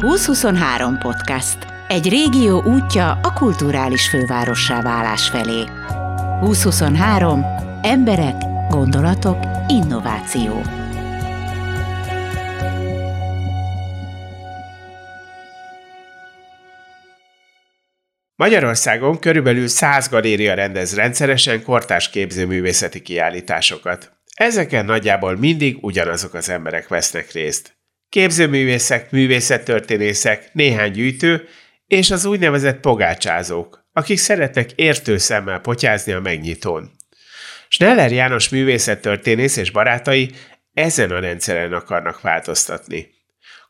2023 podcast. Egy régió útja a kulturális fővárossá válás felé. 2023. Emberek, gondolatok, innováció. Magyarországon körülbelül 100 galéria rendez rendszeresen kortás képzőművészeti kiállításokat. Ezeken nagyjából mindig ugyanazok az emberek vesznek részt. Képzőművészek, művészettörténészek, néhány gyűjtő és az úgynevezett pogácsázók, akik szeretnek értő szemmel potyázni a megnyitón. Schneller János művészettörténész és barátai ezen a rendszeren akarnak változtatni.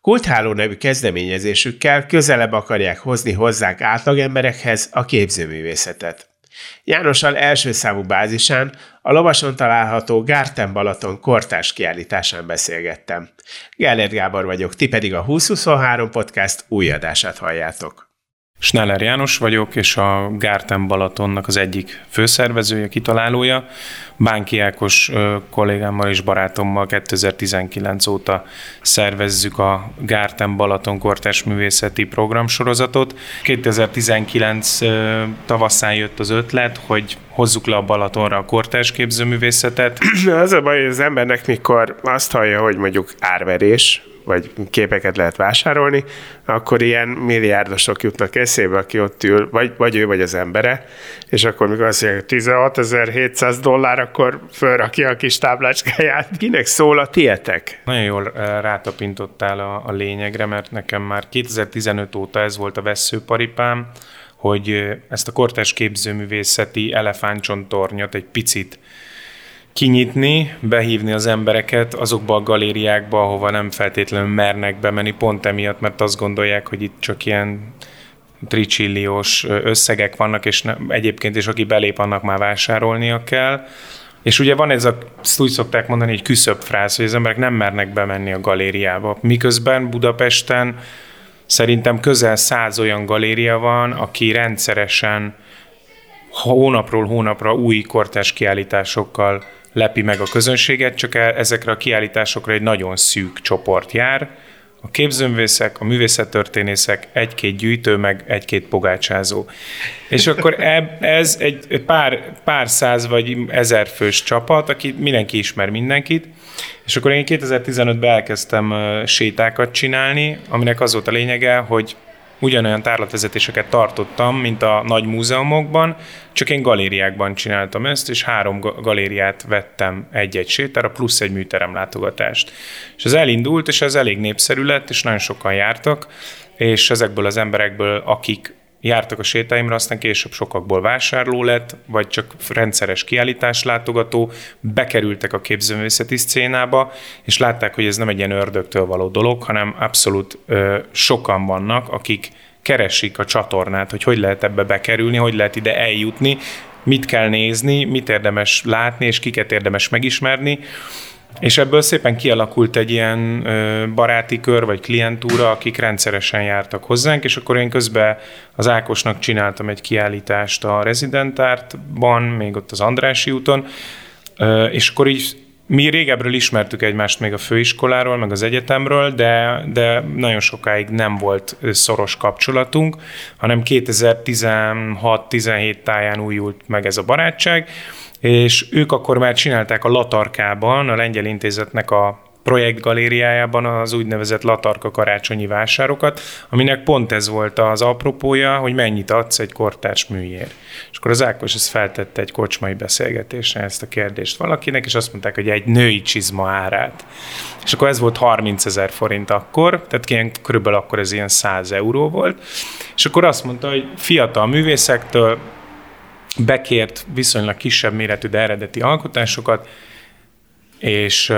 Kultháló nevű kezdeményezésükkel közelebb akarják hozni hozzánk átlagemberekhez a képzőművészetet. Jánossal első számú bázisán, a Lovason található Gárten Balaton kortás kiállításán beszélgettem. Gellert Gábor vagyok, ti pedig a 2023 podcast új adását halljátok. Schneller János vagyok, és a Gárten Balatonnak az egyik főszervezője, kitalálója. Bánki Ákos kollégámmal és barátommal 2019 óta szervezzük a Gárten Balaton kortás művészeti programsorozatot. 2019 tavaszán jött az ötlet, hogy hozzuk le a Balatonra a kortás képzőművészetet. Az a baj, hogy az embernek mikor azt hallja, hogy mondjuk árverés, vagy képeket lehet vásárolni, akkor ilyen milliárdosok jutnak eszébe, aki ott ül, vagy, vagy ő, vagy az embere, és akkor mikor azt mondják, 16.700 dollár, akkor fölrakja a kis táblácskáját. Kinek szól a tietek? Nagyon jól rátapintottál a, a lényegre, mert nekem már 2015 óta ez volt a veszőparipám, hogy ezt a kortás képzőművészeti elefántcsontornyot egy picit kinyitni, behívni az embereket azokba a galériákba, ahova nem feltétlenül mernek bemenni, pont emiatt, mert azt gondolják, hogy itt csak ilyen tricsilliós összegek vannak, és ne, egyébként is aki belép, annak már vásárolnia kell. És ugye van ez a, ezt úgy szokták mondani, egy küszöbb frász, hogy az emberek nem mernek bemenni a galériába. Miközben Budapesten szerintem közel száz olyan galéria van, aki rendszeresen hónapról hónapra új kortás kiállításokkal lepi meg a közönséget, csak e- ezekre a kiállításokra egy nagyon szűk csoport jár. A képzőművészek, a művészettörténészek, egy-két gyűjtő, meg egy-két pogácsázó. És akkor ez egy pár, pár száz vagy ezer fős csapat, aki mindenki ismer mindenkit, és akkor én 2015-ben elkezdtem sétákat csinálni, aminek az volt a lényege, hogy ugyanolyan tárlatvezetéseket tartottam, mint a nagy múzeumokban, csak én galériákban csináltam ezt, és három galériát vettem egy-egy sétára, plusz egy műterem látogatást. És ez elindult, és ez elég népszerű lett, és nagyon sokan jártak, és ezekből az emberekből, akik jártak a sétáimra, aztán később sokakból vásárló lett, vagy csak rendszeres kiállítás látogató, bekerültek a képzőművészeti szcénába, és látták, hogy ez nem egy ilyen ördögtől való dolog, hanem abszolút ö, sokan vannak, akik keresik a csatornát, hogy hogy lehet ebbe bekerülni, hogy lehet ide eljutni, mit kell nézni, mit érdemes látni, és kiket érdemes megismerni, és ebből szépen kialakult egy ilyen baráti kör, vagy klientúra, akik rendszeresen jártak hozzánk, és akkor én közben az Ákosnak csináltam egy kiállítást a rezidentártban, még ott az Andrási úton, és akkor így mi régebről ismertük egymást még a főiskoláról, meg az egyetemről, de, de nagyon sokáig nem volt szoros kapcsolatunk, hanem 2016-17 táján újult meg ez a barátság, és ők akkor már csinálták a Latarkában, a Lengyel Intézetnek a projektgalériájában az úgynevezett Latarka karácsonyi vásárokat, aminek pont ez volt az apropója, hogy mennyit adsz egy kortárs műért. És akkor az Ákos ezt feltette egy kocsmai beszélgetésre ezt a kérdést valakinek, és azt mondták, hogy egy női csizma árát. És akkor ez volt 30 ezer forint akkor, tehát ilyen, körülbelül akkor ez ilyen 100 euró volt. És akkor azt mondta, hogy fiatal művészektől bekért viszonylag kisebb méretű, de eredeti alkotásokat, és,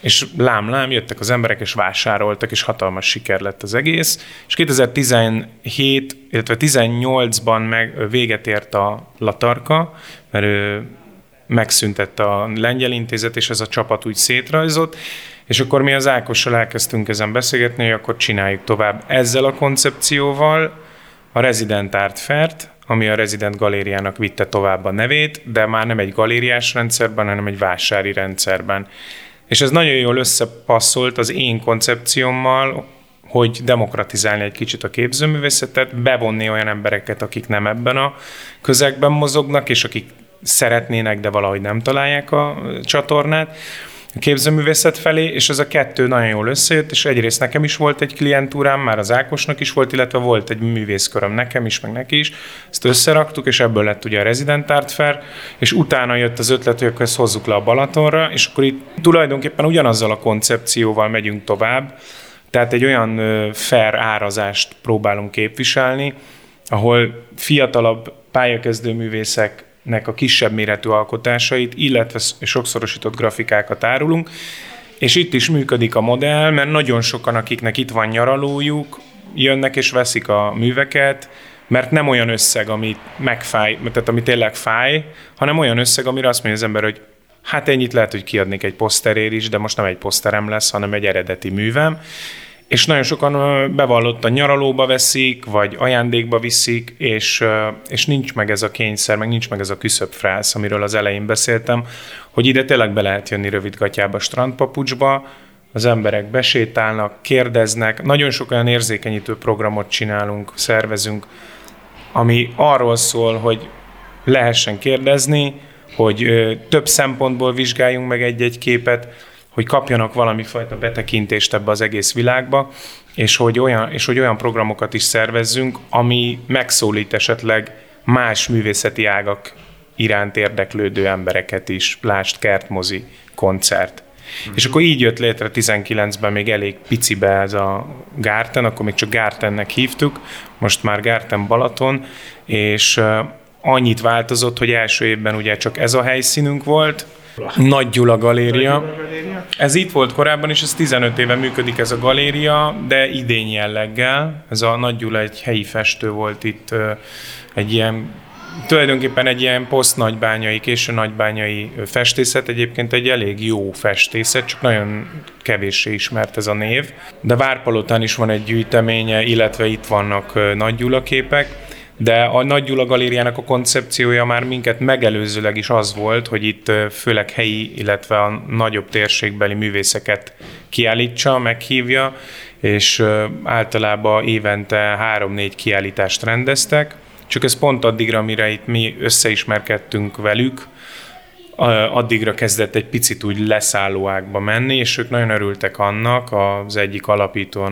és lám-lám jöttek az emberek, és vásároltak, és hatalmas siker lett az egész. És 2017, illetve 18-ban meg véget ért a Latarka, mert ő megszüntette a lengyel intézet, és ez a csapat úgy szétrajzott, és akkor mi az Ákossal elkezdtünk ezen beszélgetni, hogy akkor csináljuk tovább ezzel a koncepcióval a Resident Art Fair-t, ami a Resident Galériának vitte tovább a nevét, de már nem egy galériás rendszerben, hanem egy vásári rendszerben. És ez nagyon jól összepasszolt az én koncepciómmal, hogy demokratizálni egy kicsit a képzőművészetet, bevonni olyan embereket, akik nem ebben a közegben mozognak, és akik szeretnének, de valahogy nem találják a csatornát képzőművészet felé, és ez a kettő nagyon jól összejött, és egyrészt nekem is volt egy klientúrám, már az Ákosnak is volt, illetve volt egy művészköröm nekem is, meg neki is. Ezt összeraktuk, és ebből lett ugye a Resident Art Fair, és utána jött az ötlet, hogy akkor ezt hozzuk le a Balatonra, és akkor itt tulajdonképpen ugyanazzal a koncepcióval megyünk tovább, tehát egy olyan fair árazást próbálunk képviselni, ahol fiatalabb pályakezdő művészek nek a kisebb méretű alkotásait, illetve sokszorosított grafikákat árulunk, és itt is működik a modell, mert nagyon sokan, akiknek itt van nyaralójuk, jönnek és veszik a műveket, mert nem olyan összeg, ami megfáj, tehát ami tényleg fáj, hanem olyan összeg, amire azt mondja az ember, hogy hát ennyit lehet, hogy kiadnék egy poszterér is, de most nem egy poszterem lesz, hanem egy eredeti művem, és nagyon sokan bevallott a nyaralóba veszik, vagy ajándékba viszik, és, és nincs meg ez a kényszer, meg nincs meg ez a küszöbb frász, amiről az elején beszéltem, hogy ide tényleg be lehet jönni rövidgatjába, strandpapucsba, az emberek besétálnak, kérdeznek, nagyon sok olyan érzékenyítő programot csinálunk, szervezünk, ami arról szól, hogy lehessen kérdezni, hogy több szempontból vizsgáljunk meg egy-egy képet, hogy kapjanak valami fajta betekintést ebbe az egész világba, és hogy olyan, és hogy olyan programokat is szervezzünk, ami megszólít esetleg más művészeti ágak iránt érdeklődő embereket is, lást kertmozi, koncert. Mm-hmm. És akkor így jött létre 19-ben még elég picibe ez a Gárten, akkor még csak Gártennek hívtuk, most már Gárten Balaton, és annyit változott, hogy első évben ugye csak ez a helyszínünk volt, nagy Gyula Galéria. Ez itt volt korábban, és ez 15 éve működik ez a galéria, de idény jelleggel. Ez a Nagy Gyula egy helyi festő volt itt, egy ilyen tulajdonképpen egy ilyen poszt-nagybányai, késő nagybányai festészet, egyébként egy elég jó festészet, csak nagyon kevéssé ismert ez a név. De Várpalotán is van egy gyűjteménye, illetve itt vannak Nagy Gyula képek de a Nagy Gyula Galériának a koncepciója már minket megelőzőleg is az volt, hogy itt főleg helyi, illetve a nagyobb térségbeli művészeket kiállítsa, meghívja, és általában évente három-négy kiállítást rendeztek, csak ez pont addigra, amire itt mi összeismerkedtünk velük, addigra kezdett egy picit úgy leszállóákba menni, és ők nagyon örültek annak, az egyik alapító a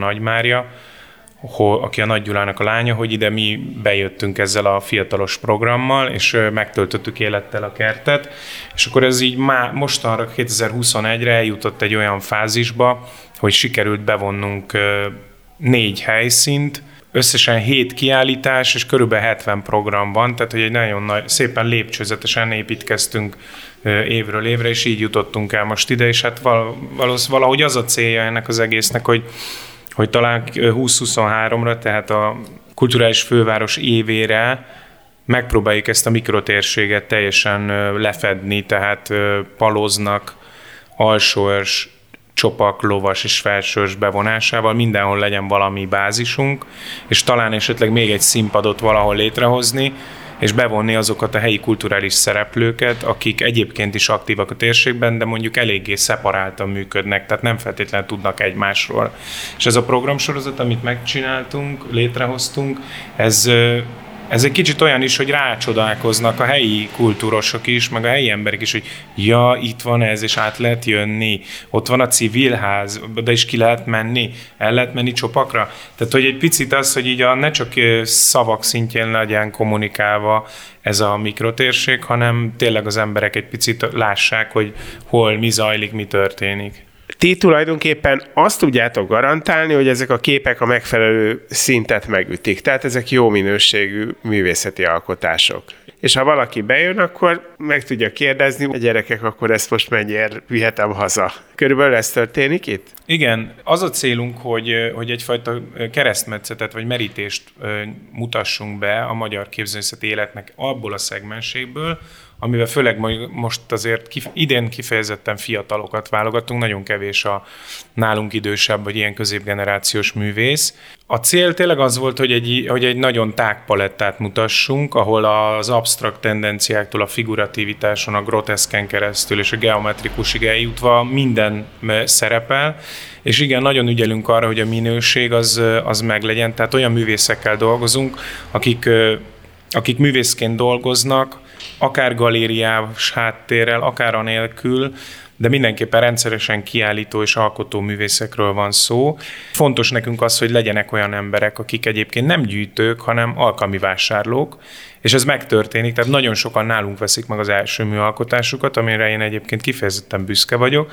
Nagymária, aki a Nagy Gyulának a lánya, hogy ide mi bejöttünk ezzel a fiatalos programmal, és megtöltöttük élettel a kertet, és akkor ez így má, mostanra 2021-re eljutott egy olyan fázisba, hogy sikerült bevonnunk négy helyszínt, összesen 7 kiállítás, és körülbelül 70 program van, tehát hogy egy nagyon nagy, szépen lépcsőzetesen építkeztünk évről évre, és így jutottunk el most ide, és hát valahogy az a célja ennek az egésznek, hogy hogy talán 2023-ra, tehát a kulturális főváros évére megpróbáljuk ezt a mikrotérséget teljesen lefedni, tehát paloznak, alsóörs, csopak, lovas és felsős bevonásával mindenhol legyen valami bázisunk, és talán esetleg még egy színpadot valahol létrehozni, és bevonni azokat a helyi kulturális szereplőket, akik egyébként is aktívak a térségben, de mondjuk eléggé szeparáltan működnek, tehát nem feltétlenül tudnak egymásról. És ez a programsorozat, amit megcsináltunk, létrehoztunk, ez ez egy kicsit olyan is, hogy rácsodálkoznak a helyi kultúrosok is, meg a helyi emberek is, hogy ja, itt van ez, és át lehet jönni, ott van a civilház, de is ki lehet menni, el lehet menni csopakra. Tehát, hogy egy picit az, hogy így a, ne csak szavak szintjén legyen kommunikálva ez a mikrotérség, hanem tényleg az emberek egy picit lássák, hogy hol mi zajlik, mi történik ti tulajdonképpen azt tudjátok garantálni, hogy ezek a képek a megfelelő szintet megütik. Tehát ezek jó minőségű művészeti alkotások. És ha valaki bejön, akkor meg tudja kérdezni, a gyerekek, akkor ezt most mennyiért vihetem haza. Körülbelül ez történik itt? Igen, az a célunk, hogy, hogy egyfajta keresztmetszetet vagy merítést mutassunk be a magyar képzőművészeti életnek abból a szegmenséből, amivel főleg most azért kif, idén kifejezetten fiatalokat válogatunk, nagyon kevés a nálunk idősebb vagy ilyen középgenerációs művész. A cél tényleg az volt, hogy egy, hogy egy nagyon tág palettát mutassunk, ahol az absztrakt tendenciáktól a figurativitáson, a groteszken keresztül és a geometrikusig eljutva minden szerepel, és igen, nagyon ügyelünk arra, hogy a minőség az, az meglegyen, tehát olyan művészekkel dolgozunk, akik, akik művészként dolgoznak, akár galériás háttérrel, akár anélkül, de mindenképpen rendszeresen kiállító és alkotó művészekről van szó. Fontos nekünk az, hogy legyenek olyan emberek, akik egyébként nem gyűjtők, hanem alkalmi vásárlók, és ez megtörténik, tehát nagyon sokan nálunk veszik meg az első műalkotásukat, amire én egyébként kifejezetten büszke vagyok.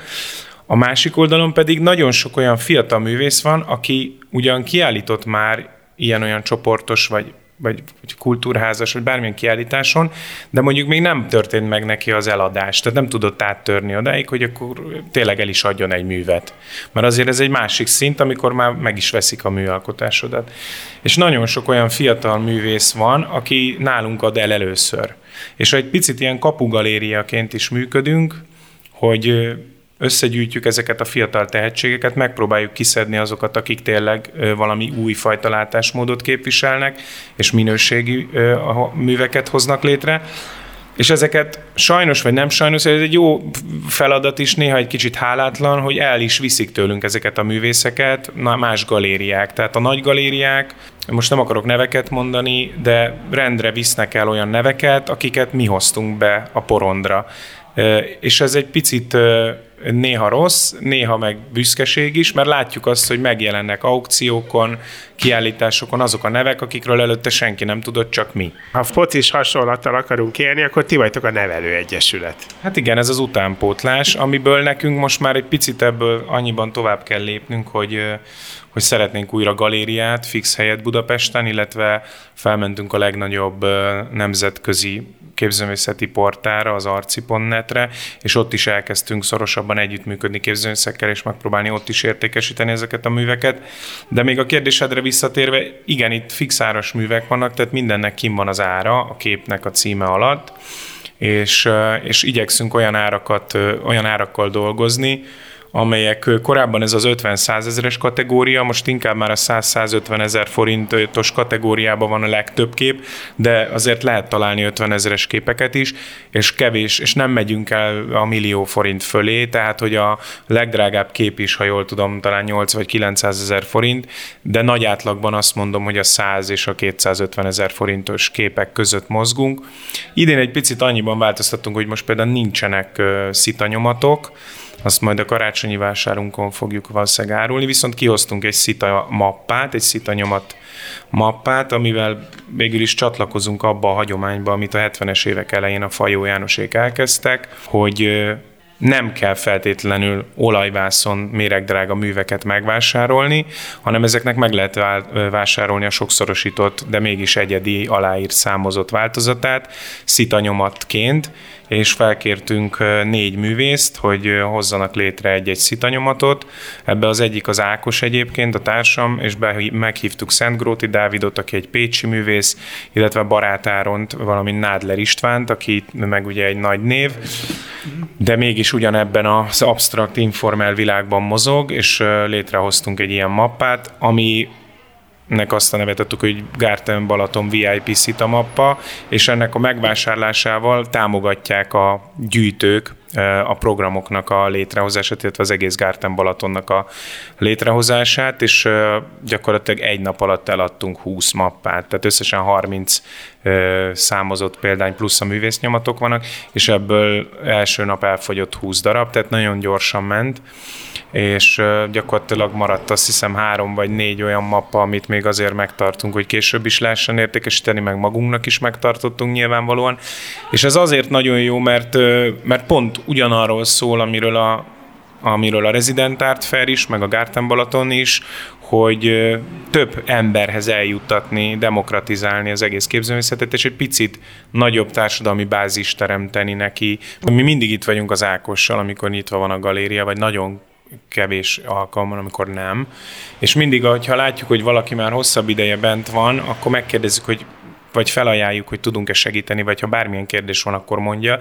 A másik oldalon pedig nagyon sok olyan fiatal művész van, aki ugyan kiállított már ilyen-olyan csoportos vagy vagy, kultúrházas, vagy bármilyen kiállításon, de mondjuk még nem történt meg neki az eladás, tehát nem tudott áttörni odáig, hogy akkor tényleg el is adjon egy művet. Mert azért ez egy másik szint, amikor már meg is veszik a műalkotásodat. És nagyon sok olyan fiatal művész van, aki nálunk ad el először. És egy picit ilyen kapugalériaként is működünk, hogy összegyűjtjük ezeket a fiatal tehetségeket, megpróbáljuk kiszedni azokat, akik tényleg valami újfajta látásmódot képviselnek, és minőségi műveket hoznak létre. És ezeket sajnos vagy nem sajnos, ez egy jó feladat is, néha egy kicsit hálátlan, hogy el is viszik tőlünk ezeket a művészeket más galériák. Tehát a nagy galériák, most nem akarok neveket mondani, de rendre visznek el olyan neveket, akiket mi hoztunk be a porondra. És ez egy picit néha rossz, néha meg büszkeség is, mert látjuk azt, hogy megjelennek aukciókon, kiállításokon azok a nevek, akikről előtte senki nem tudott, csak mi. Ha focis hasonlattal akarunk élni, akkor ti vagytok a nevelő egyesület. Hát igen, ez az utánpótlás, amiből nekünk most már egy picit ebből annyiban tovább kell lépnünk, hogy hogy szeretnénk újra galériát, fix helyet Budapesten, illetve felmentünk a legnagyobb nemzetközi képzőművészeti portára, az arci.net-re, és ott is elkezdtünk szorosabban együttműködni képzőművészekkel, és megpróbálni ott is értékesíteni ezeket a műveket. De még a kérdésedre visszatérve, igen, itt fixáros művek vannak, tehát mindennek kim van az ára a képnek a címe alatt, és, és igyekszünk olyan árakat, olyan árakkal dolgozni, amelyek korábban ez az 50-100 ezeres kategória, most inkább már a 100-150 ezer forintos kategóriában van a legtöbb kép, de azért lehet találni 50 ezeres képeket is, és kevés, és nem megyünk el a millió forint fölé, tehát hogy a legdrágább kép is, ha jól tudom, talán 8 vagy 900 ezer forint, de nagy átlagban azt mondom, hogy a 100 és a 250 ezer forintos képek között mozgunk. Idén egy picit annyiban változtattunk, hogy most például nincsenek szitanyomatok, azt majd a karácsonyi vásárunkon fogjuk valószínűleg árulni, viszont kihoztunk egy szita mappát, egy szita nyomat mappát, amivel végül is csatlakozunk abba a hagyományba, amit a 70-es évek elején a Fajó Jánosék elkezdtek, hogy nem kell feltétlenül olajvászon méregdrága műveket megvásárolni, hanem ezeknek meg lehet vásárolni a sokszorosított, de mégis egyedi aláírt számozott változatát szitanyomatként, és felkértünk négy művészt, hogy hozzanak létre egy-egy szitanyomatot. Ebbe az egyik az Ákos egyébként, a társam, és be, meghívtuk Szentgróti Dávidot, aki egy pécsi művész, illetve Barátáront, valamint Nádler Istvánt, aki meg ugye egy nagy név, de mégis ugyanebben az absztrakt informál világban mozog, és létrehoztunk egy ilyen mappát, ami nek azt a nevet adtuk, hogy Garten Balaton VIP Szita mappa, és ennek a megvásárlásával támogatják a gyűjtők a programoknak a létrehozását, illetve az egész Garten Balatonnak a létrehozását, és gyakorlatilag egy nap alatt eladtunk 20 mappát, tehát összesen 30 számozott példány plusz a művésznyomatok vannak, és ebből első nap elfogyott 20 darab, tehát nagyon gyorsan ment, és gyakorlatilag maradt azt hiszem három vagy négy olyan mappa, amit még azért megtartunk, hogy később is lehessen értékesíteni, meg magunknak is megtartottunk nyilvánvalóan. És ez azért nagyon jó, mert, mert pont ugyanarról szól, amiről a, amiről a Resident Art Fair is, meg a Garten Balaton is, hogy több emberhez eljuttatni, demokratizálni az egész képzőművészetet, és egy picit nagyobb társadalmi bázis teremteni neki. Mi mindig itt vagyunk az Ákossal, amikor nyitva van a galéria, vagy nagyon kevés alkalommal, amikor nem. És mindig, ha látjuk, hogy valaki már hosszabb ideje bent van, akkor megkérdezzük, hogy vagy felajánljuk, hogy tudunk-e segíteni, vagy ha bármilyen kérdés van, akkor mondja.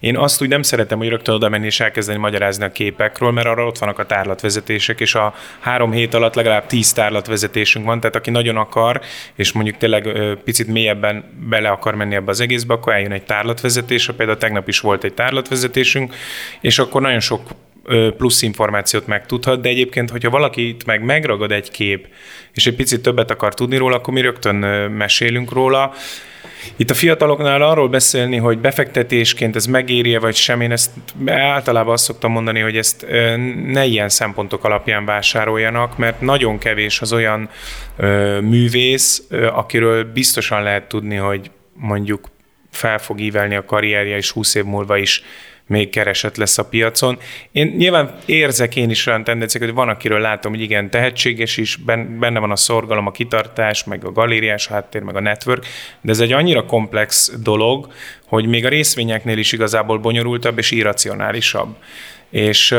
Én azt úgy nem szeretem, hogy rögtön oda menni és elkezdeni magyarázni a képekről, mert arra ott vannak a tárlatvezetések, és a három hét alatt legalább tíz tárlatvezetésünk van, tehát aki nagyon akar, és mondjuk tényleg picit mélyebben bele akar menni ebbe az egészbe, akkor eljön egy tárlatvezetés, például tegnap is volt egy tárlatvezetésünk, és akkor nagyon sok plusz információt megtudhat, de egyébként, hogyha valakit meg megragad egy kép, és egy picit többet akar tudni róla, akkor mi rögtön mesélünk róla. Itt a fiataloknál arról beszélni, hogy befektetésként ez megéri vagy sem, én ezt általában azt szoktam mondani, hogy ezt ne ilyen szempontok alapján vásároljanak, mert nagyon kevés az olyan művész, akiről biztosan lehet tudni, hogy mondjuk fel fog ívelni a karrierje, és 20 év múlva is még keresett lesz a piacon. Én nyilván érzek én is olyan tendenciák, hogy van, akiről látom, hogy igen, tehetséges is, benne van a szorgalom, a kitartás, meg a galériás háttér, meg a network, de ez egy annyira komplex dolog, hogy még a részvényeknél is igazából bonyolultabb és irracionálisabb. És,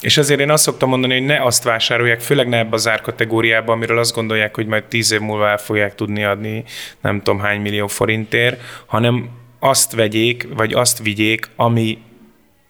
és ezért én azt szoktam mondani, hogy ne azt vásárolják, főleg ne ebbe az árkategóriába, amiről azt gondolják, hogy majd tíz év múlva el fogják tudni adni nem tudom hány millió forintért, hanem azt vegyék, vagy azt vigyék, ami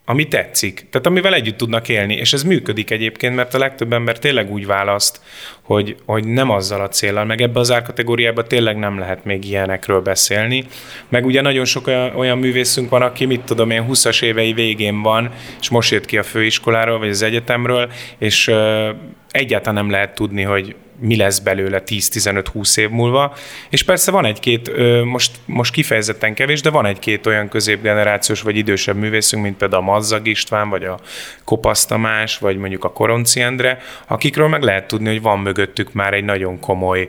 ami tetszik, tehát amivel együtt tudnak élni, és ez működik egyébként, mert a legtöbb ember tényleg úgy választ, hogy, hogy nem azzal a célral, meg ebbe az árkategóriába tényleg nem lehet még ilyenekről beszélni, meg ugye nagyon sok olyan, olyan művészünk van, aki mit tudom én 20-as évei végén van, és most jött ki a főiskoláról, vagy az egyetemről, és uh, egyáltalán nem lehet tudni, hogy mi lesz belőle 10-15-20 év múlva. És persze van egy-két, most, most kifejezetten kevés, de van egy-két olyan középgenerációs vagy idősebb művészünk, mint például a Mazzag István, vagy a Kopasz Tamás, vagy mondjuk a Koronci Endre, akikről meg lehet tudni, hogy van mögöttük már egy nagyon komoly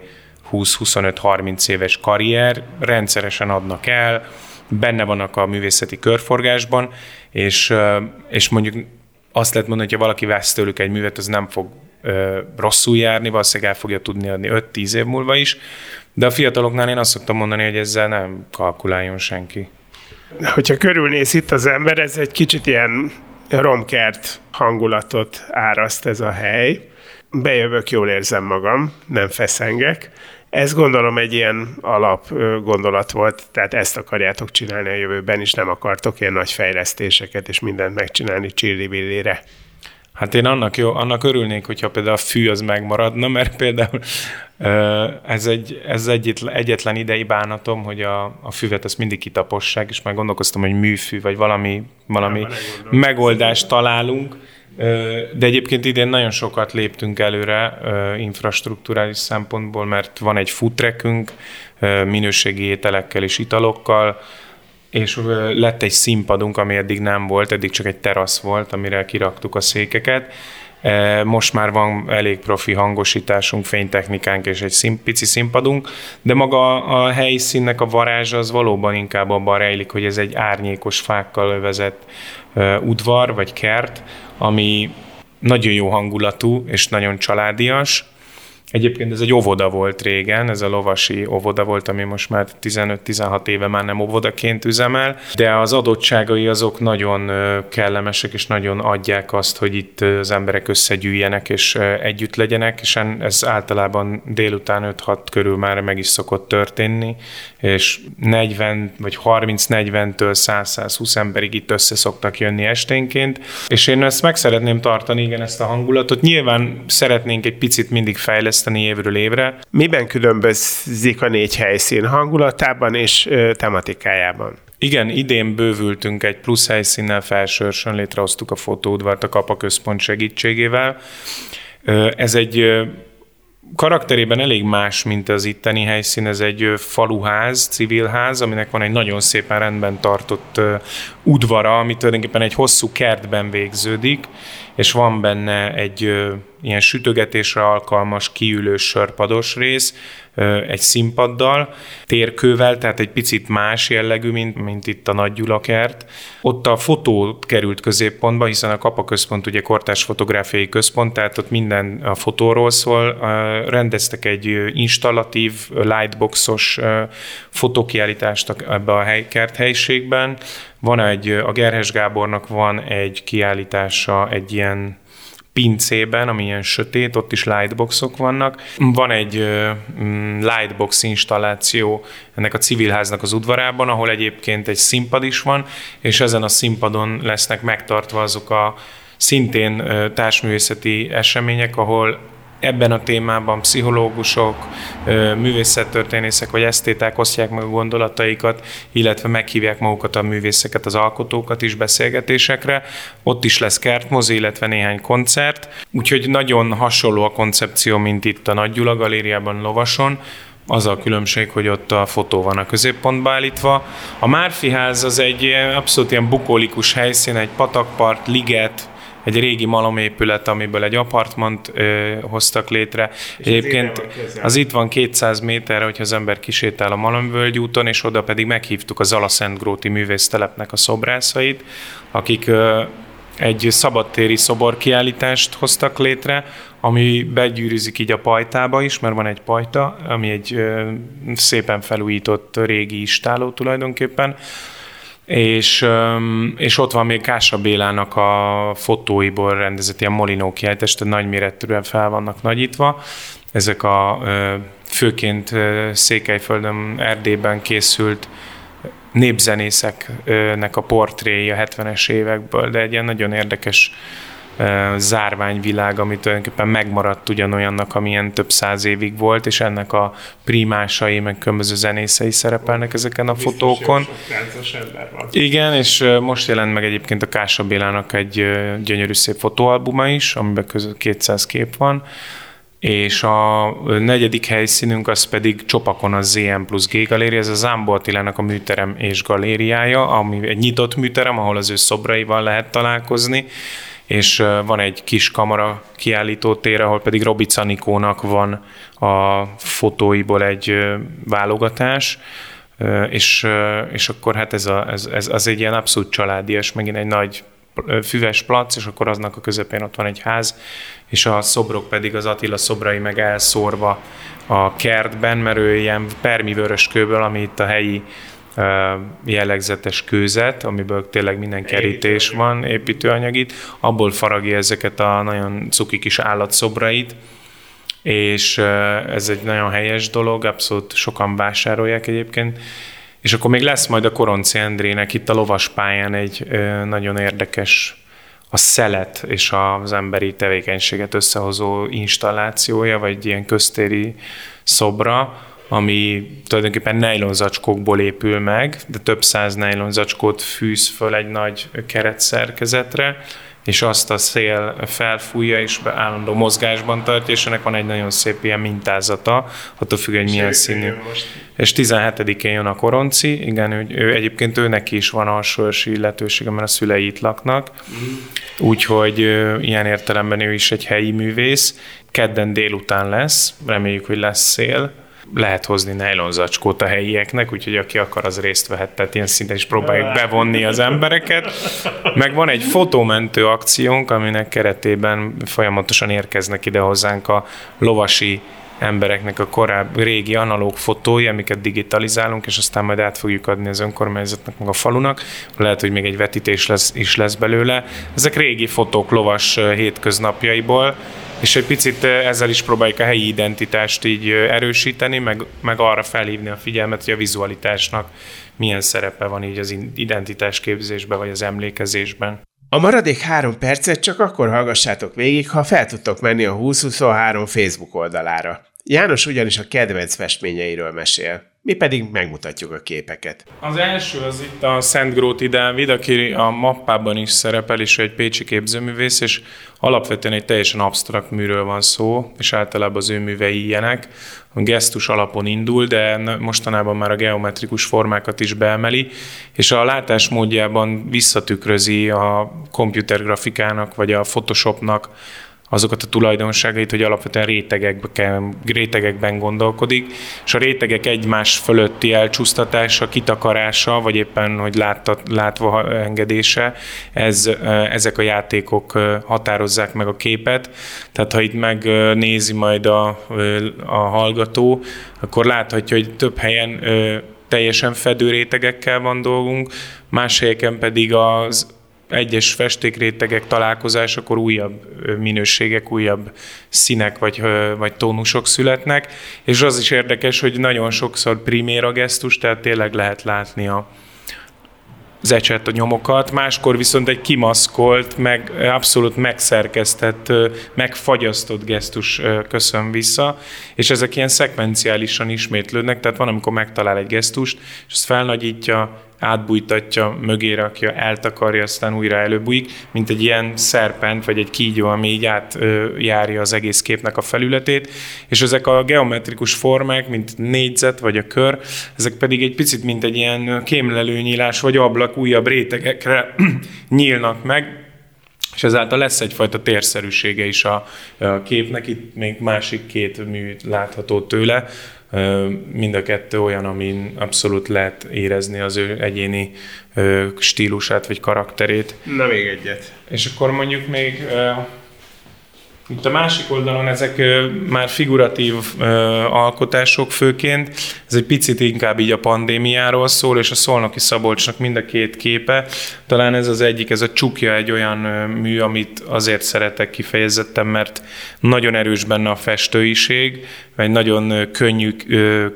20-25-30 éves karrier, rendszeresen adnak el, benne vannak a művészeti körforgásban, és, és mondjuk azt lehet mondani, hogy ha valaki vesz tőlük egy művet, az nem fog ö, rosszul járni, valószínűleg el fogja tudni adni 5-10 év múlva is, de a fiataloknál én azt szoktam mondani, hogy ezzel nem kalkuláljon senki. Hogyha körülnéz itt az ember, ez egy kicsit ilyen romkert hangulatot áraszt ez a hely. Bejövök, jól érzem magam, nem feszengek. Ez gondolom egy ilyen alap gondolat volt, tehát ezt akarjátok csinálni a jövőben is, nem akartok ilyen nagy fejlesztéseket és mindent megcsinálni csilli Hát én annak, jó, annak örülnék, hogyha például a fű az megmaradna, mert például ez, egy, ez egy, egyetlen idei bánatom, hogy a, a füvet ezt mindig kitapossák, és már gondolkoztam, hogy műfű, vagy valami, valami megoldást találunk. De egyébként idén nagyon sokat léptünk előre infrastruktúrális szempontból, mert van egy futrekünk, minőségi ételekkel és italokkal, és lett egy színpadunk, ami eddig nem volt, eddig csak egy terasz volt, amire kiraktuk a székeket. Most már van elég profi hangosításunk, fénytechnikánk és egy szín, pici színpadunk, de maga a helyszínnek a varázsa az valóban inkább abban rejlik, hogy ez egy árnyékos fákkal övezett udvar vagy kert, ami nagyon jó hangulatú és nagyon családias, Egyébként ez egy óvoda volt régen, ez a lovasi óvoda volt, ami most már 15-16 éve már nem óvodaként üzemel, de az adottságai azok nagyon kellemesek, és nagyon adják azt, hogy itt az emberek összegyűjjenek és együtt legyenek, és ez általában délután 5-6 körül már meg is szokott történni, és 40 vagy 30-40-től 100-120 emberig itt össze szoktak jönni esténként, és én ezt meg szeretném tartani, igen, ezt a hangulatot. Nyilván szeretnénk egy picit mindig fejleszteni, fejleszteni évről évre. Miben különbözik a négy helyszín hangulatában és tematikájában? Igen, idén bővültünk egy plusz helyszínnel, felsőrsön létrehoztuk a fotóudvart a Kapa Központ segítségével. Ez egy karakterében elég más, mint az itteni helyszín. Ez egy faluház, civilház, aminek van egy nagyon szépen rendben tartott udvara, ami tulajdonképpen egy hosszú kertben végződik, és van benne egy ilyen sütögetésre alkalmas, kiülős sörpados rész, egy színpaddal, térkővel, tehát egy picit más jellegű, mint, mint itt a Nagy Gyulakert. Ott a fotó került középpontba, hiszen a Kapa Központ ugye kortás fotográfiai központ, tehát ott minden a fotóról szól. Rendeztek egy installatív, lightboxos fotókiállítást ebbe a hely, kerthelyiségben. Van egy, a Gerhes Gábornak van egy kiállítása, egy ilyen pincében, ami ilyen sötét, ott is lightboxok vannak. Van egy mm, lightbox installáció ennek a civilháznak az udvarában, ahol egyébként egy színpad is van, és ezen a színpadon lesznek megtartva azok a szintén társművészeti események, ahol ebben a témában pszichológusok, művészettörténészek vagy esztéták osztják meg a gondolataikat, illetve meghívják magukat a művészeket, az alkotókat is beszélgetésekre. Ott is lesz kertmozi, illetve néhány koncert. Úgyhogy nagyon hasonló a koncepció, mint itt a Nagy Gyula Galériában Lovason, az a különbség, hogy ott a fotó van a középpontba állítva. A Márfi ház az egy abszolút ilyen bukolikus helyszín, egy patakpart, liget, egy régi malomépület, amiből egy apartmant ö, hoztak létre. És Egyébként az, az itt van 200 méterre, hogyha az ember kisétál a Malomvölgy úton, és oda pedig meghívtuk a Zalaszentgróti művésztelepnek a szobrászait, akik ö, egy szabadtéri szoborkiállítást hoztak létre, ami begyűrűzik így a pajtába is, mert van egy pajta, ami egy ö, szépen felújított régi istáló tulajdonképpen, és, és ott van még Kása Bélának a fotóiból rendezett ilyen molinó kiállítás, nagyméretűen fel vannak nagyítva. Ezek a főként Székelyföldön, Erdélyben készült népzenészeknek a portréja 70-es évekből, de egy ilyen nagyon érdekes zárványvilág, ami tulajdonképpen megmaradt ugyanolyannak, amilyen több száz évig volt, és ennek a primásai, meg különböző zenészei szerepelnek ezeken a Biztos fotókon. Igen, és most jelent meg egyébként a Kása Bélának egy gyönyörű szép fotóalbuma is, amiben között 200 kép van, és a negyedik helyszínünk az pedig Csopakon a ZM plusz G galéria, ez a Zámbó Attilának a műterem és galériája, ami egy nyitott műterem, ahol az ő szobraival lehet találkozni, és van egy kis kamera kiállító tér, ahol pedig Robi Canikónak van a fotóiból egy válogatás, és, és akkor hát ez, a, ez, ez az egy ilyen abszolút családias, megint egy nagy füves plac, és akkor aznak a közepén ott van egy ház, és a szobrok pedig az Attila szobrai meg elszórva a kertben, mert ő ilyen permi vöröskőből, ami itt a helyi jellegzetes kőzet, amiből tényleg minden kerítés van, építőanyagit, abból faragja ezeket a nagyon cuki kis állatszobrait, és ez egy nagyon helyes dolog, abszolút sokan vásárolják egyébként, és akkor még lesz majd a Koronci Endrének itt a lovaspályán egy nagyon érdekes a szelet és az emberi tevékenységet összehozó installációja, vagy ilyen köztéri szobra, ami tulajdonképpen nejlonzacskókból épül meg, de több száz nejlonzacskót fűz föl egy nagy keretszerkezetre, és azt a szél felfújja, és állandó mozgásban tartja, és ennek van egy nagyon szép ilyen mintázata, attól függ, hogy milyen színű. És 17-én jön a koronci, igen, ő, ő, egyébként őnek is van alsóörsi illetősége, mert a szülei itt laknak, mm. úgyhogy ilyen értelemben ő is egy helyi művész. Kedden délután lesz, reméljük, hogy lesz szél, lehet hozni nejlonzacskót a helyieknek, úgyhogy aki akar, az részt vehet, tehát ilyen szinten is próbáljuk bevonni az embereket. Meg van egy fotómentő akciónk, aminek keretében folyamatosan érkeznek ide hozzánk a lovasi embereknek a korábbi régi analóg fotói, amiket digitalizálunk, és aztán majd át fogjuk adni az önkormányzatnak, meg a falunak. Lehet, hogy még egy vetítés lesz, is lesz belőle. Ezek régi fotók lovas hétköznapjaiból, és egy picit ezzel is próbáljuk a helyi identitást így erősíteni, meg, meg arra felhívni a figyelmet, hogy a vizualitásnak milyen szerepe van így az identitásképzésben, vagy az emlékezésben. A maradék három percet csak akkor hallgassátok végig, ha fel tudtok menni a 2023 Facebook oldalára. János ugyanis a kedvenc festményeiről mesél. Mi pedig megmutatjuk a képeket. Az első az itt a Szent Gróti Dávid, aki a mappában is szerepel, és egy pécsi képzőművész, és alapvetően egy teljesen absztrakt műről van szó, és általában az ő művei ilyenek. A gesztus alapon indul, de mostanában már a geometrikus formákat is beemeli, és a látásmódjában visszatükrözi a komputergrafikának, vagy a Photoshopnak azokat a tulajdonságait, hogy alapvetően rétegekben, rétegekben gondolkodik, és a rétegek egymás fölötti elcsúsztatása, kitakarása, vagy éppen, hogy látta, látva engedése, ez, ezek a játékok határozzák meg a képet. Tehát ha itt megnézi majd a, a hallgató, akkor láthatja, hogy több helyen teljesen fedő rétegekkel van dolgunk, más helyeken pedig az egyes festékrétegek találkozásakor újabb minőségek, újabb színek vagy, vagy tónusok születnek, és az is érdekes, hogy nagyon sokszor primér a gesztus, tehát tényleg lehet látni a, az ecset, a nyomokat, máskor viszont egy kimaszkolt, meg abszolút megszerkesztett, megfagyasztott gesztus köszön vissza, és ezek ilyen szekvenciálisan ismétlődnek, tehát van, amikor megtalál egy gesztust, és ezt felnagyítja, átbújtatja, mögé rakja, eltakarja, aztán újra előbújik, mint egy ilyen szerpent, vagy egy kígyó, ami így átjárja az egész képnek a felületét, és ezek a geometrikus formák, mint négyzet, vagy a kör, ezek pedig egy picit, mint egy ilyen kémlelőnyílás, vagy ablak újabb rétegekre nyílnak meg, és ezáltal lesz egyfajta térszerűsége is a, a képnek, itt még másik két mű látható tőle, Mind a kettő olyan, amin abszolút lehet érezni az ő egyéni stílusát vagy karakterét. Na még egyet. És akkor mondjuk még itt a másik oldalon ezek már figuratív alkotások főként, ez egy picit inkább így a pandémiáról szól, és a Szolnoki Szabolcsnak mind a két képe. Talán ez az egyik, ez a csukja egy olyan mű, amit azért szeretek kifejezetten, mert nagyon erős benne a festőiség, egy nagyon könnyű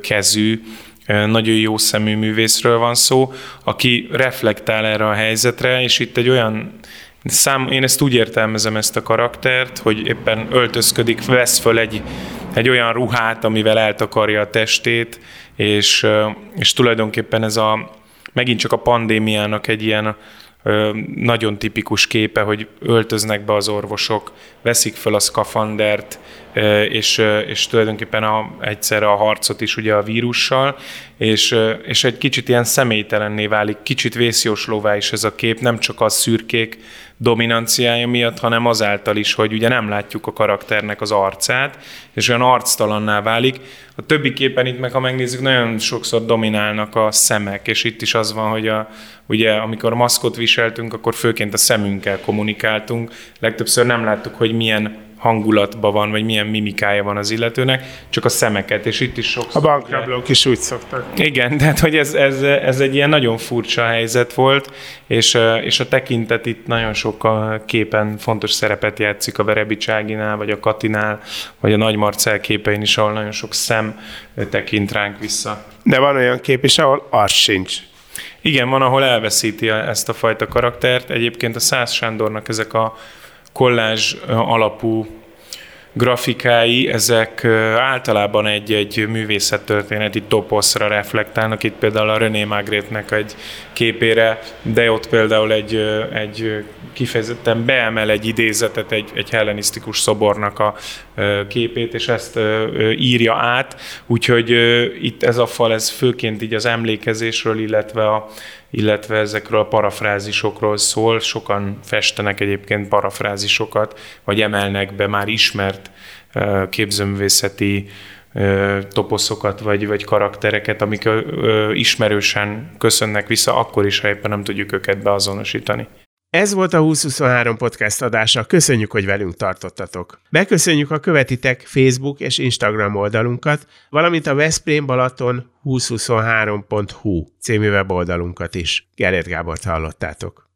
kezű, nagyon jó szemű művészről van szó, aki reflektál erre a helyzetre, és itt egy olyan Szám, én ezt úgy értelmezem ezt a karaktert, hogy éppen öltözködik, vesz föl egy, egy olyan ruhát, amivel eltakarja a testét, és, és tulajdonképpen ez a, megint csak a pandémiának egy ilyen nagyon tipikus képe, hogy öltöznek be az orvosok, veszik fel a szkafandert, és, és tulajdonképpen a, egyszerre a harcot is ugye a vírussal, és, és egy kicsit ilyen személytelenné válik, kicsit vészjóslóvá is ez a kép, nem csak a szürkék dominanciája miatt, hanem azáltal is, hogy ugye nem látjuk a karakternek az arcát, és olyan arctalanná válik. A többi képen itt meg, ha megnézzük, nagyon sokszor dominálnak a szemek, és itt is az van, hogy a, ugye amikor maszkot viseltünk, akkor főként a szemünkkel kommunikáltunk. Legtöbbször nem láttuk, hogy milyen hangulatban van, vagy milyen mimikája van az illetőnek, csak a szemeket, és itt is sokszor... A bankrablók is úgy szoktak. Igen, tehát hogy ez, ez, ez egy ilyen nagyon furcsa helyzet volt, és, és a tekintet itt nagyon sok a képen fontos szerepet játszik a Verebicságinál, vagy a Katinál, vagy a Nagy Marcel képein is, ahol nagyon sok szem tekint ránk vissza. De van olyan kép is, ahol arc sincs. Igen, van, ahol elveszíti ezt a fajta karaktert. Egyébként a Szász Sándornak ezek a kollázs alapú grafikái, ezek általában egy-egy művészettörténeti toposzra reflektálnak. Itt például a René Magritte-nek egy képére, de ott például egy, egy kifejezetten beemel egy idézetet, egy, egy hellenisztikus szobornak a képét, és ezt írja át. Úgyhogy itt ez a fal, ez főként így az emlékezésről, illetve a illetve ezekről a parafrázisokról szól. Sokan festenek egyébként parafrázisokat, vagy emelnek be már ismert képzőművészeti toposzokat, vagy, vagy karaktereket, amik ismerősen köszönnek vissza, akkor is, ha éppen nem tudjuk őket beazonosítani. Ez volt a 2023 podcast adása, köszönjük, hogy velünk tartottatok. Megköszönjük, a követitek Facebook és Instagram oldalunkat, valamint a Veszprém Balaton 2023.hu című weboldalunkat is. Gerét Gábort hallottátok.